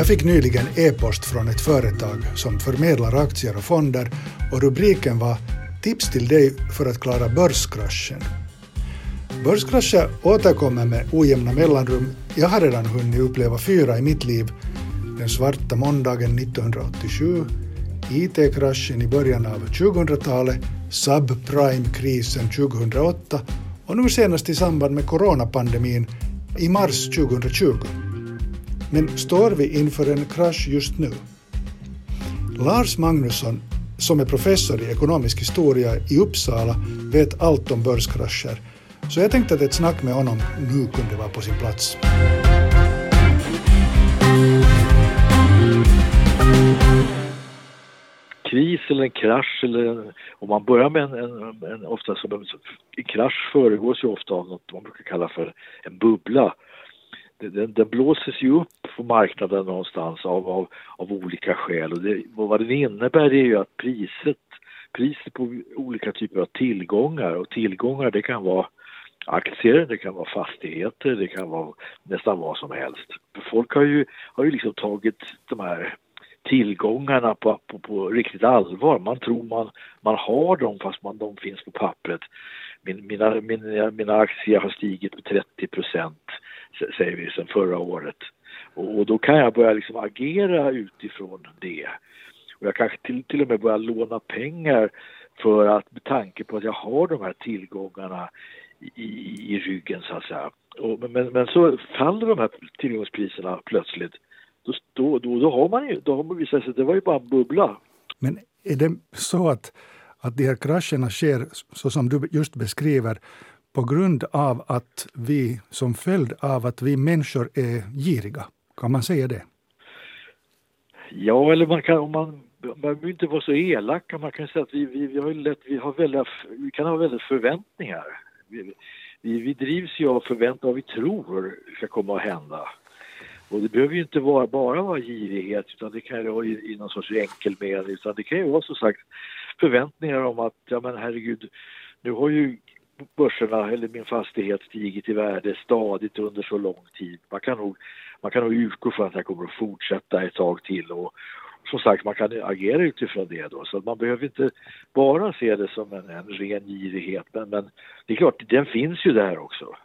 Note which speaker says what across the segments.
Speaker 1: Jag fick nyligen e-post från ett företag som förmedlar aktier och fonder och rubriken var Tips till dig för att klara börskraschen. Börskrascher återkommer med ojämna mellanrum. Jag har redan hunnit uppleva fyra i mitt liv. Den svarta måndagen 1987, IT-kraschen i början av 2000-talet, subprime-krisen 2008 och nu senast i samband med coronapandemin i mars 2020. Men står vi inför en krasch just nu? Lars Magnusson, som är professor i ekonomisk historia i Uppsala, vet allt om börskrascher. Så jag tänkte att ett snack med honom nu kunde vara på sin plats.
Speaker 2: kris eller en krasch eller om man börjar med en, en, en ofta som en, en krasch föregås ju ofta av något man brukar kalla för en bubbla den, den blåses ju upp på marknaden någonstans av, av, av olika skäl och, det, vad det innebär är ju att priset, priset på olika typer av tillgångar och tillgångar det kan vara aktier, det kan vara fastigheter, det kan vara nästan vad som helst. Folk har ju, har ju liksom tagit de här tillgångarna på, på, på riktigt allvar. Man tror man, man har dem fast man, de finns på pappret. Min, mina, mina, mina aktier har stigit med 30 procent säger vi, sedan förra året. Och, och, då kan jag börja liksom agera utifrån det. Och jag kanske till, till och med börjar låna pengar för att med tanke på att jag har de här tillgångarna i, i ryggen så att säga. Och, men, men så faller de här tillgångspriserna plötsligt. Då, då, då, då har man ju, då har man visat sig det var ju bara en bubbla.
Speaker 1: Men är det så att, att de här krascherna sker så som du just beskriver på grund av att vi, som följd av att vi människor är giriga? Kan man säga det?
Speaker 2: Ja, eller man kan, om man, man behöver inte vara så elaka, man kan säga att vi, vi, vi, har lätt, vi, har väldigt, vi kan ha väldigt förväntningar. Vi, vi, vi drivs ju av förväntningar, vad vi tror ska komma att hända. Och det behöver ju inte vara, bara vara girighet utan det kan ju vara i, i någon sorts enkel mening utan det kan ju vara som sagt förväntningar om att, ja men herregud, nu har ju börserna eller min fastighet stigit i värde stadigt under så lång tid. Man kan nog, man kan nog utgå från att det kommer att fortsätta ett tag till och som sagt man kan agera utifrån det då så man behöver inte bara se det som en, en ren girighet men, men det är klart, den finns ju där också.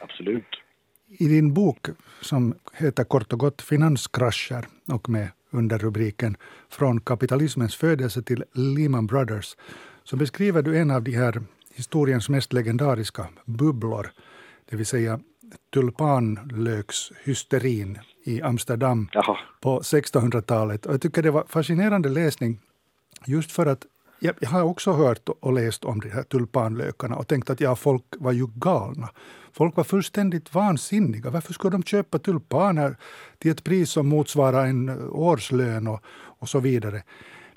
Speaker 2: Absolut.
Speaker 1: I din bok som heter kort och gott Finanskrascher och med underrubriken Från kapitalismens födelse till Lehman Brothers så beskriver du en av de här historiens mest legendariska bubblor, det vill säga tulpanlökshysterin i Amsterdam Jaha. på 1600-talet. Och jag tycker det var fascinerande läsning just för att jag, jag har också hört och läst om de här tulpanlökarna och tänkt att ja, folk var ju galna. Folk var fullständigt vansinniga. Varför skulle de köpa tulpaner till ett pris som motsvarar en årslön och, och så vidare?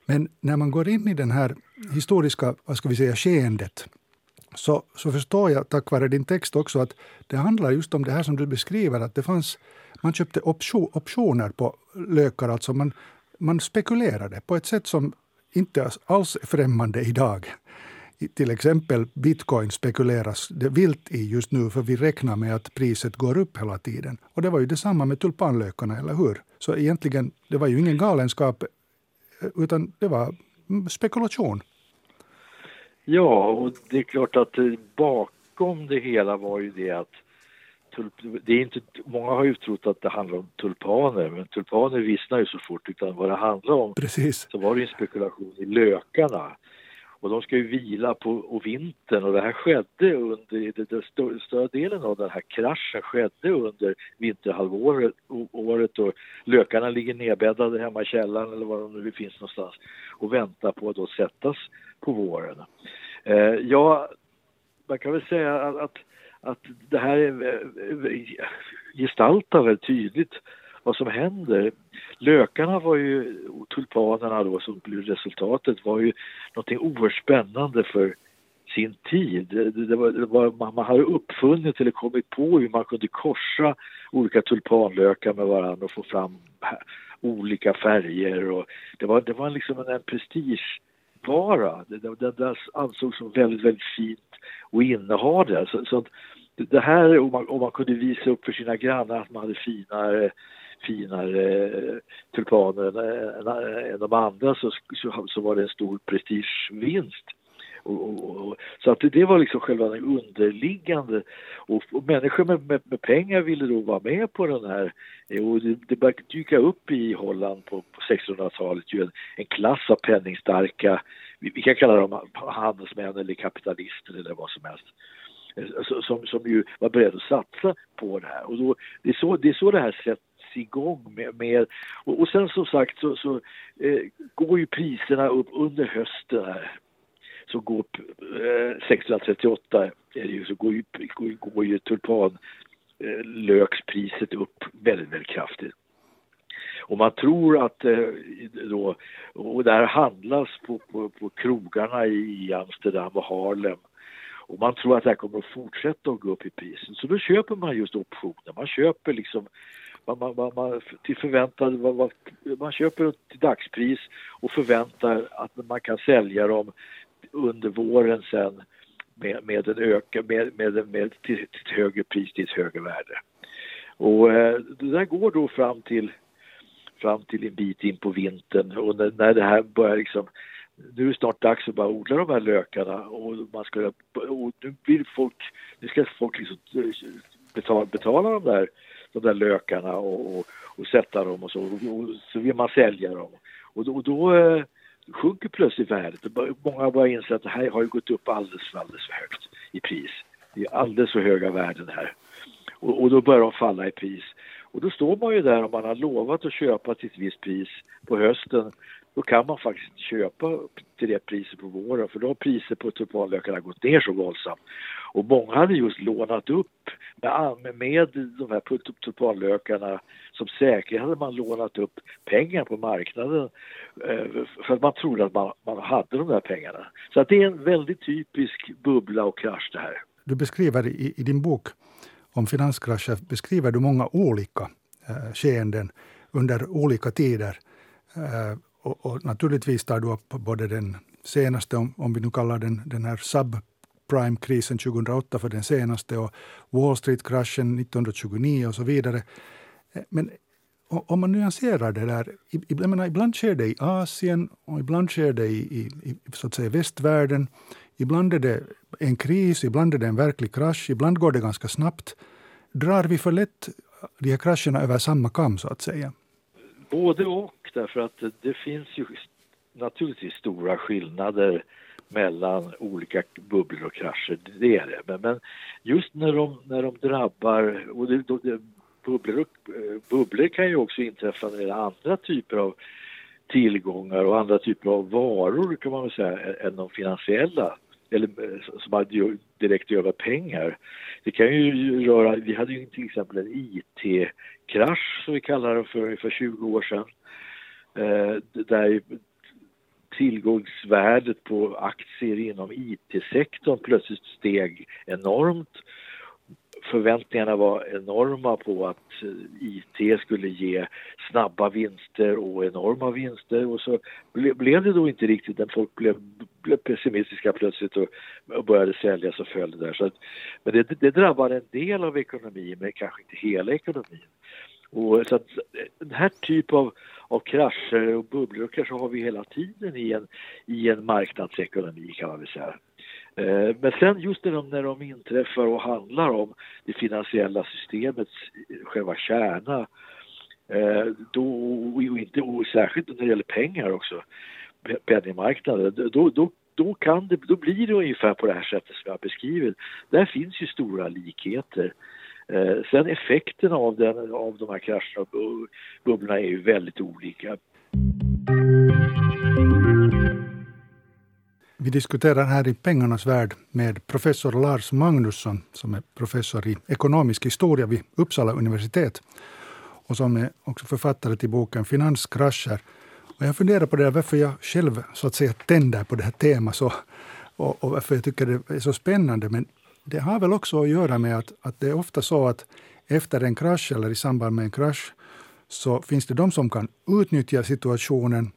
Speaker 1: Men när man går in i den här historiska vad ska vi säga, skeendet så, så förstår jag tack vare din text också att det handlar just om det här som du beskriver, att det fanns, man köpte option, optioner på lökar, alltså man, man spekulerade på ett sätt som inte alls är främmande idag. Till exempel bitcoin spekuleras det vilt i just nu för vi räknar med att priset går upp hela tiden. Och det var ju detsamma med tulpanlökarna, eller hur? Så egentligen, det var ju ingen galenskap eh, utan det var mm, spekulation.
Speaker 2: Ja, och det är klart att bakom det hela var ju det att det är inte, många har ju trott att det handlar om tulpaner, men tulpaner vissnar ju så fort, utan vad det handlar om
Speaker 1: Precis.
Speaker 2: så var det en spekulation i lökarna. Och de ska ju vila på vintern och det här skedde under, det större, större delen av den här kraschen skedde under vinterhalvåret året och lökarna ligger nedbäddade hemma i källaren eller var de nu finns någonstans och väntar på att då sättas på våren. Eh, ja, man kan väl säga att, att, att det här är, eh, gestaltar väldigt tydligt vad som händer. Lökarna var ju, tulpanerna då som blev resultatet var ju någonting oerhört spännande för sin tid. Det, det var, det var, man hade uppfunnit eller kommit på hur man kunde korsa olika tulpanlökar med varandra och få fram olika färger och det var, det var liksom en, en prestigevara. Det, det, det ansågs som väldigt, väldigt fint att inneha det. Så, så det här, om man, om man kunde visa upp för sina grannar att man hade finare finare eh, tulpaner än, än de andra så, så, så var det en stor prestigevinst. Och, och, och, så att det, var liksom själva den underliggande. Och, och människor med, med, med, pengar ville då vara med på den här. Eh, och det, det började dyka upp i Holland på, på 1600-talet ju en, en, klass av penningstarka, vi, vi kan kalla dem handelsmän eller kapitalister eller vad som helst. Eh, som, som ju var beredda att satsa på det här. Och då, det, är så, det är så det här sätts igång med, med och, och sen som sagt så, så eh, går ju priserna upp under hösten här så går eh, 1638 är det ju, så går ju, går, går ju tulpanlökspriset eh, upp väldigt, väldigt kraftigt. Och man tror att eh, då, och det här handlas på, på, på krogarna i Amsterdam och Harlem och man tror att det här kommer att fortsätta att gå upp i priset. Så då köper man just optioner. Man köper liksom man, man, man, man till förväntad, man, man köper till dagspris och förväntar att man kan sälja dem under våren sen med, med en öka, med, med, med till, till ett högre pris, till ett högre värde. Och eh, det där går då fram till fram till en bit in på vintern och när, när det här börjar liksom nu är det snart dags att bara odla de här lökarna och man ska och nu vill folk, nu ska folk liksom eh, betala, betala de där, de där lökarna och, och, och sätta dem och så och, och så vill man sälja dem och då, och då eh, sjunker plötsligt värdet. Många börjar inse att det här har ju gått upp alldeles, alldeles för högt i pris. Det är alldeles för höga värden här. Och, och, då börjar de falla i pris. Och då står man ju där om man har lovat att köpa till ett visst pris på hösten. Då kan man faktiskt köpa till det priset på våren för då har priset på tulpanlökarna gått ner så våldsamt. Och många hade just lånat upp med, med de här tulpanlökarna som säkert hade man lånat upp pengar på marknaden eh, för att man trodde att man, man hade de där pengarna. Så att det är en väldigt typisk bubbla och krasch det här.
Speaker 1: Du beskriver i, i din bok om finanskrascher beskriver du många olika eh, skeenden under olika tider. Eh, och, och, naturligtvis tar du upp både den senaste, om, om vi nu kallar den, den här subprime-krisen 2008 för den senaste och Wall Street-kraschen 1929 och så vidare. Eh, men om man nyanserar det där, jag menar, ibland sker det i Asien och ibland sker det i, i, i så att säga, västvärlden. Ibland är det en kris, ibland är det en verklig krasch, ibland går det ganska snabbt. Drar vi för lätt de här krascherna över samma kam så att säga?
Speaker 2: Både och, därför att det finns ju naturligtvis stora skillnader mellan olika bubblor och krascher, det är det. Men, men just när de, när de drabbar, och det, det, bubblor, eh, bubblor kan ju också inträffa när det är andra typer av tillgångar och andra typer av varor kan man väl säga än de finansiella eller eh, som hade direkt över pengar. Det kan ju röra, vi hade ju till exempel en IT-krasch som vi kallar det för ungefär 20 år sedan. Eh, där tillgångsvärdet på aktier inom IT-sektorn plötsligt steg enormt förväntningarna var enorma på att eh, IT skulle ge snabba vinster och enorma vinster och så ble, blev det då inte riktigt när folk blev, blev pessimistiska plötsligt och, och började sälja så föll det där. Så att, men det, det drabbar en del av ekonomin men kanske inte hela ekonomin. Och så att eh, den här typen av, av krascher och bubblor kanske har vi hela tiden i en, i en marknadsekonomi kan man väl säga. Eh, men sen just när de, när de inträffar och handlar om det finansiella systemets eh, själva kärna då, och inte, och särskilt när det gäller pengar också, penningmarknaden, då, då, då, kan det, då blir det ungefär på det här sättet som jag har beskrivit. Där finns ju stora likheter. Eh, sen effekterna av, den, av de här krascherna och bubblorna är ju väldigt olika.
Speaker 1: Vi diskuterar här i Pengarnas värld med professor Lars Magnusson som är professor i ekonomisk historia vid Uppsala universitet och som är också författare till boken Finanskrascher. Och jag funderar på det varför jag själv så att säga tänder på det här temat så, och, och varför jag tycker det är så spännande. Men det har väl också att göra med att, att det är ofta så att efter en krasch eller i samband med en krasch så finns det de som kan utnyttja situationen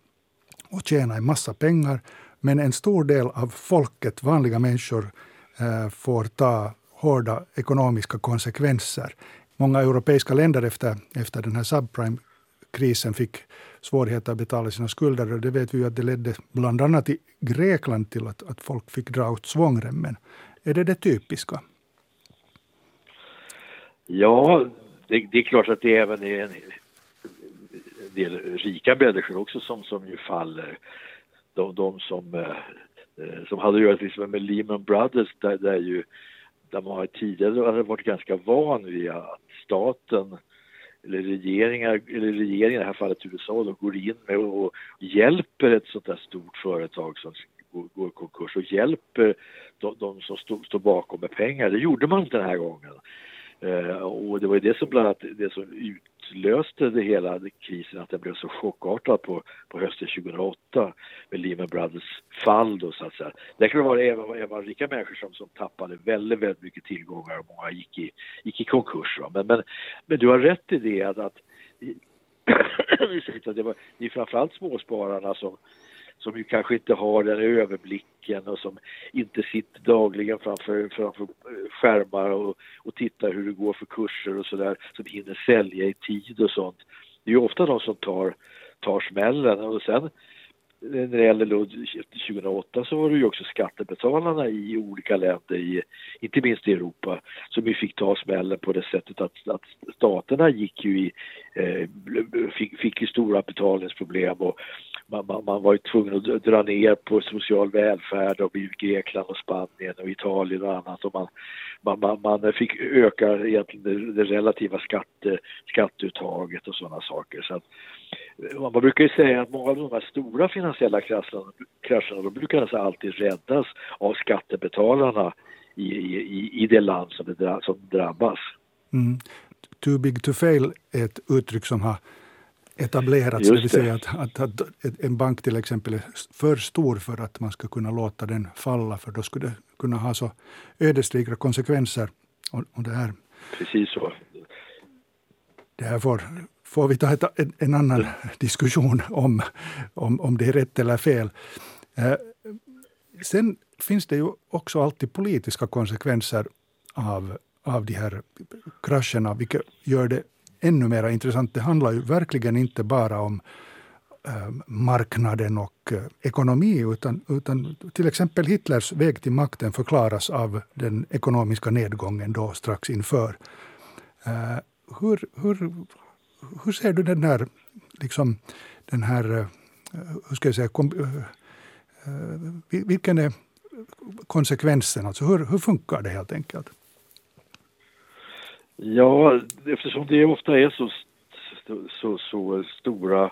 Speaker 1: och tjäna en massa pengar men en stor del av folket, vanliga människor, eh, får ta hårda ekonomiska konsekvenser. många europeiska länder efter, efter den här subprime-krisen fick svårigheter att betala sina skulder. Och det vet vi ju att det ledde bland annat i Grekland till att, att folk fick dra ut svångremmen. Är det det typiska?
Speaker 2: Ja, det, det, är klart att det även är en, del rika människor också som, som ju faller. De, de som, eh, som hade att göra liksom med Lehman Brothers där, där ju där man tidigare hade varit ganska van vid att staten eller regeringar, eller regeringen i det här fallet USA, då går in med och, och hjälper ett sånt där stort företag som går, går konkurs och hjälper de, de som står står bakom med pengar. Det gjorde man inte den här gången. Eh, och det var ju det som bland annat det som utlöste det hela, krisen, att den blev så chockartad på, på hösten 2008 med Lehman Brothers fall då så att säga. Det kan vara även, även rika människor som, som tappade väldigt, väldigt mycket tillgångar och många gick i, gick i konkurs. Men, men, men du har rätt i det att, att det, var, det är framförallt småspararna som som ju kanske inte har den överblicken och som inte sitter dagligen framför, framför skärmar och, och tittar hur det går för kurser och sådär, som hinner sälja i tid och sånt. Det är ju ofta de som tar, tar smällen och sen eh, när det gäller Lund 2008 så var det ju också skattebetalarna i olika länder, i, inte minst i Europa, som ju fick ta smällen på det sättet att, att staterna gick ju i, eh, fick, fick ju stora betalningsproblem och man, man, man, var ju tvungen att dra ner på social välfärd och i Grekland och Spanien och Italien och annat och man, man, man, man fick öka egentligen det, det relativa skatte, skatteuttaget och sådana saker. Så att, man brukar ju säga att många av de här stora finansiella krascherna, krascherna de brukar alltså alltid räddas av skattebetalarna i, i, i det land som, det, som drabbas.
Speaker 1: Mm. Too big to fail är ett uttryck som har etablerats. Det. det vill säga att, att, att, en bank till exempel är för stor för att man ska kunna låta den falla, för då skulle det kunna ha så ödesdigra konsekvenser. Och, och det här,
Speaker 2: Precis så.
Speaker 1: Det här får, får vi ta ett, en annan diskussion om, om, om det är rätt eller fel. Eh, sen finns det ju också alltid politiska konsekvenser av, av de här krascherna, vilket gör det ännu mer intressant. Det handlar ju verkligen inte bara om eh, marknaden och eh, ekonomi, utan, utan till exempel Hitlers väg till makten förklaras av den ekonomiska nedgången då strax inför. Eh, hur, hur, hur ser du den här, liksom, den här hur ska jag säga, kom, vilken är konsekvensen? Alltså hur, hur funkar det helt enkelt?
Speaker 2: Ja, eftersom det ofta är så, så, så stora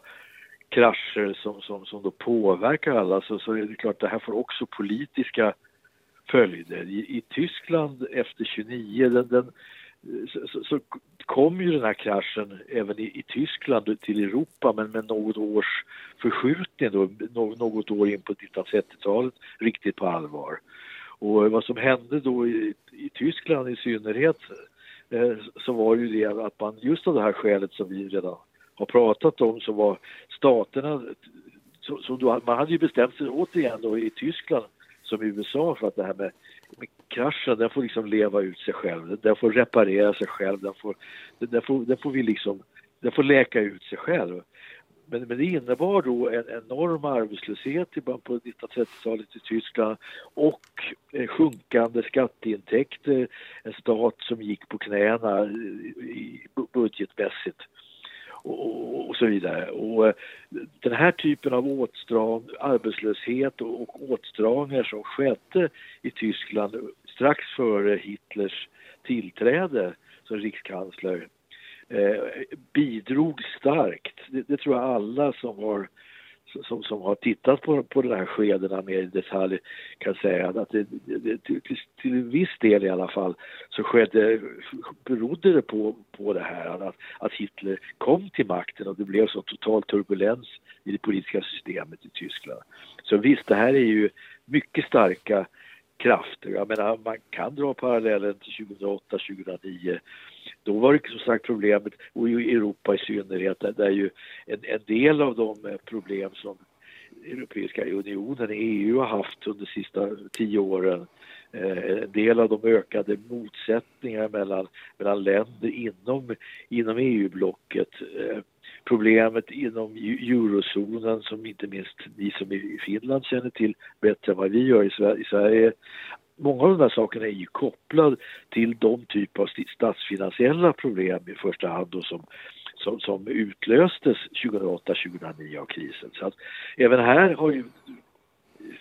Speaker 2: krascher som, som, som då påverkar alla så, så är det klart att det här får också politiska följder. I, i Tyskland efter 29, den, den, så, så, kom ju den här kraschen även i, i, Tyskland till Europa men med något års förskjutning då, något år in på 1930-talet riktigt på allvar. Och vad som hände då i, i Tyskland i synnerhet Eh, så var ju det att man just av det här skälet som vi redan har pratat om så var staterna, så, så då, man hade ju bestämt sig återigen då i Tyskland som i USA för att det här med, med kraschen, den får liksom leva ut sig själv, den får reparera sig själv, den får, den får, den får vi liksom, den får läka ut sig själv. Men, men det innebar då en enorm arbetslöshet i början på 1930-talet i Tyskland och eh, sjunkande skatteintäkter, en stat som gick på knäna eh, budgetmässigt. Och, och, så vidare. Och eh, den här typen av åtstram, arbetslöshet och, och åtstramningar som skedde i Tyskland strax före Hitlers tillträde som rikskansler eh, bidrog starkt. Det, det, tror jag alla som har som, som har tittat på, på de här skedena mer i detalj kan säga att det, det, till, till viss del i alla fall så skedde, berodde det på, på det här att, att Hitler kom till makten och det blev så total turbulens i det politiska systemet i Tyskland. Så visst, det här är ju mycket starka krafter. Jag menar, man kan dra parallellen till 2008-2009 då var det som sagt problemet, och i Europa i synnerhet, där, ju en, en del av de eh, problem som Europeiska unionen, EU, har haft under de sista tio åren eh, en del av de ökade motsättningar mellan, mellan länder inom, inom EU-blocket eh, problemet inom eurozonen som inte minst ni som är i Finland känner till bättre än vad vi gör i Sverige. Många av de här sakerna är ju kopplade till de typ av statsfinansiella problem i första hand då som, som, som utlöstes 2008-2009 av krisen. Så att även här har ju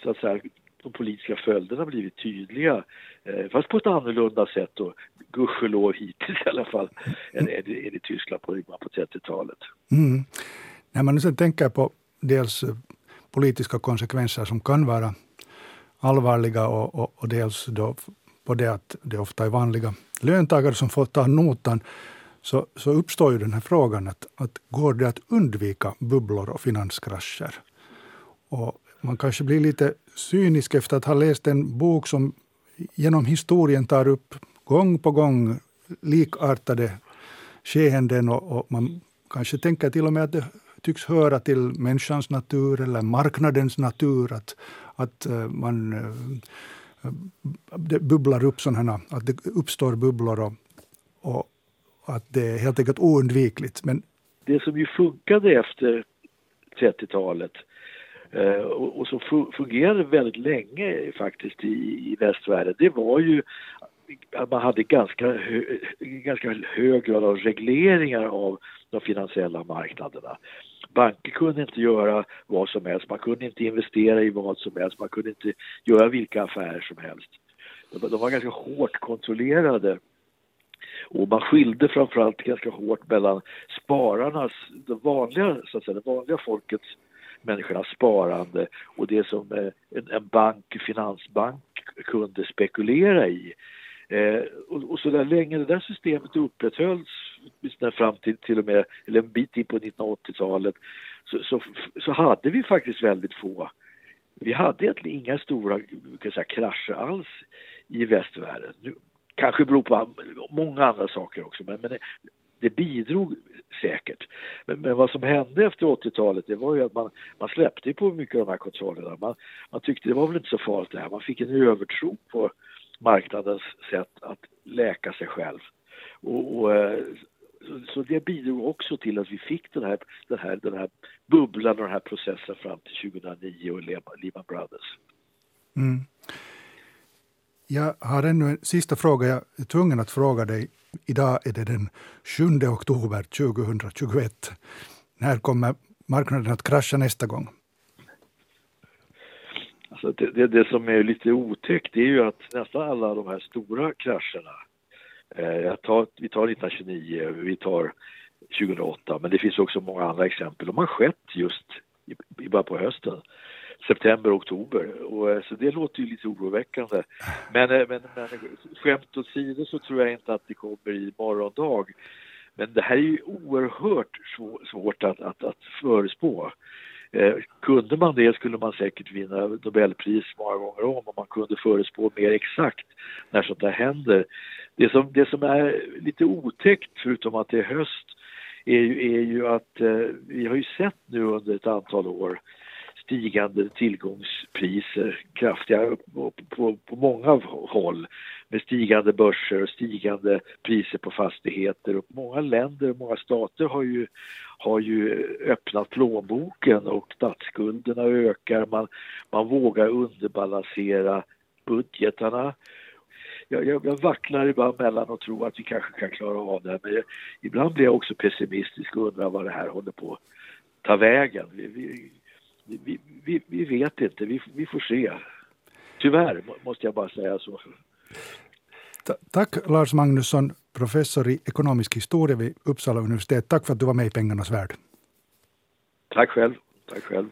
Speaker 2: så att säga, de politiska följderna blivit tydliga. Eh, fast på ett annorlunda sätt då, gudskelov hittills i alla fall, än, än, än i Tyskland på, på 30-talet.
Speaker 1: Mm. När man sen tänker på dels eh, politiska konsekvenser som kan vara allvarliga och, och, och dels då på det att det ofta är vanliga löntagare som får ta notan, så, så uppstår ju den här frågan att, att går det att undvika bubblor och finanskrascher? Och man kanske blir lite cynisk efter att ha läst en bok som genom historien tar upp gång på gång likartade skeenden och, och man kanske tänker till och med att det tycks höra till människans natur eller marknadens natur att, att eh, man eh, det bubblar upp sådana, att det uppstår bubblor och, och att det är helt enkelt oundvikligt. Men
Speaker 2: det som ju funkade efter 30-talet Eh, och, och, som fungerade väldigt länge faktiskt i, i västvärlden, det var ju att man hade ganska, hö, ganska hög grad av regleringar av de finansiella marknaderna. Banker kunde inte göra vad som helst, man kunde inte investera i vad som helst, man kunde inte göra vilka affärer som helst. De, de var ganska hårt kontrollerade och man skilde framförallt ganska hårt mellan spararnas, det vanliga, så att säga, det vanliga folkets människornas sparande och det som eh, en bank, finansbank kunde spekulera i. Eh, och, och, så där länge det där systemet upprätthölls fram till, till och med, eller en bit in på 1980-talet, så, så, så, hade vi faktiskt väldigt få vi hade egentligen inga stora kan säga, krascher alls i västvärlden. Nu, kanske beror på många andra saker också, men, men det bidrog säkert. Men, men, vad som hände efter 80-talet det var ju att man, man släppte på mycket av de här kontrollerna. Man, man tyckte det var väl inte så farligt det här. Man fick en övertro på marknadens sätt att läka sig själv. Och, och eh, så det bidrog också till att vi fick den här, den här, den här bubblan och den här processen fram till 2009 och Lehman Brothers.
Speaker 1: Mm. Jag har ännu en sista fråga. Jag är tvungen att fråga dig. Idag är det den 7 oktober 2021. När kommer marknaden att krascha nästa gång?
Speaker 2: Alltså det, det, det, som är lite otäckt är ju att nästan alla de här stora krascherna, eh, tar, vi tar 1929, vi tar 2008, men det finns också många andra exempel. De har skett just i, i bara på hösten september, oktober. Och, eh, så det låter ju lite oroväckande. Men, eh, men, men skämt åsido så tror jag inte att det kommer i morgondag. Men det här är ju oerhört svårt att, att, att förespå. Eh, kunde man det skulle man säkert vinna Nobelpris många gånger om om man kunde förespå mer exakt när sånt där händer. Det som, det som är lite otäckt, förutom att det är höst, är ju, är ju att eh, vi har ju sett nu under ett antal år stigande tillgångspriser, kraftiga på, på, på många håll med stigande börser och stigande priser på fastigheter. Och många länder och många stater har ju, har ju öppnat plånboken och statsskulderna ökar. Man, man vågar underbalansera budgetarna. Jag, jag, jag vacklar ibland mellan och tror att vi kanske kan klara av det här men jag, ibland blir jag också pessimistisk och undrar vad det här håller på att ta vägen. Vi, vi, vi, vi, vi vet inte, vi, vi får se. Tyvärr måste jag bara säga så.
Speaker 1: Tack Lars Magnusson, professor i ekonomisk historia vid Uppsala universitet. Tack för att du var med i Pengarnas värld.
Speaker 2: Tack själv. Tack själv.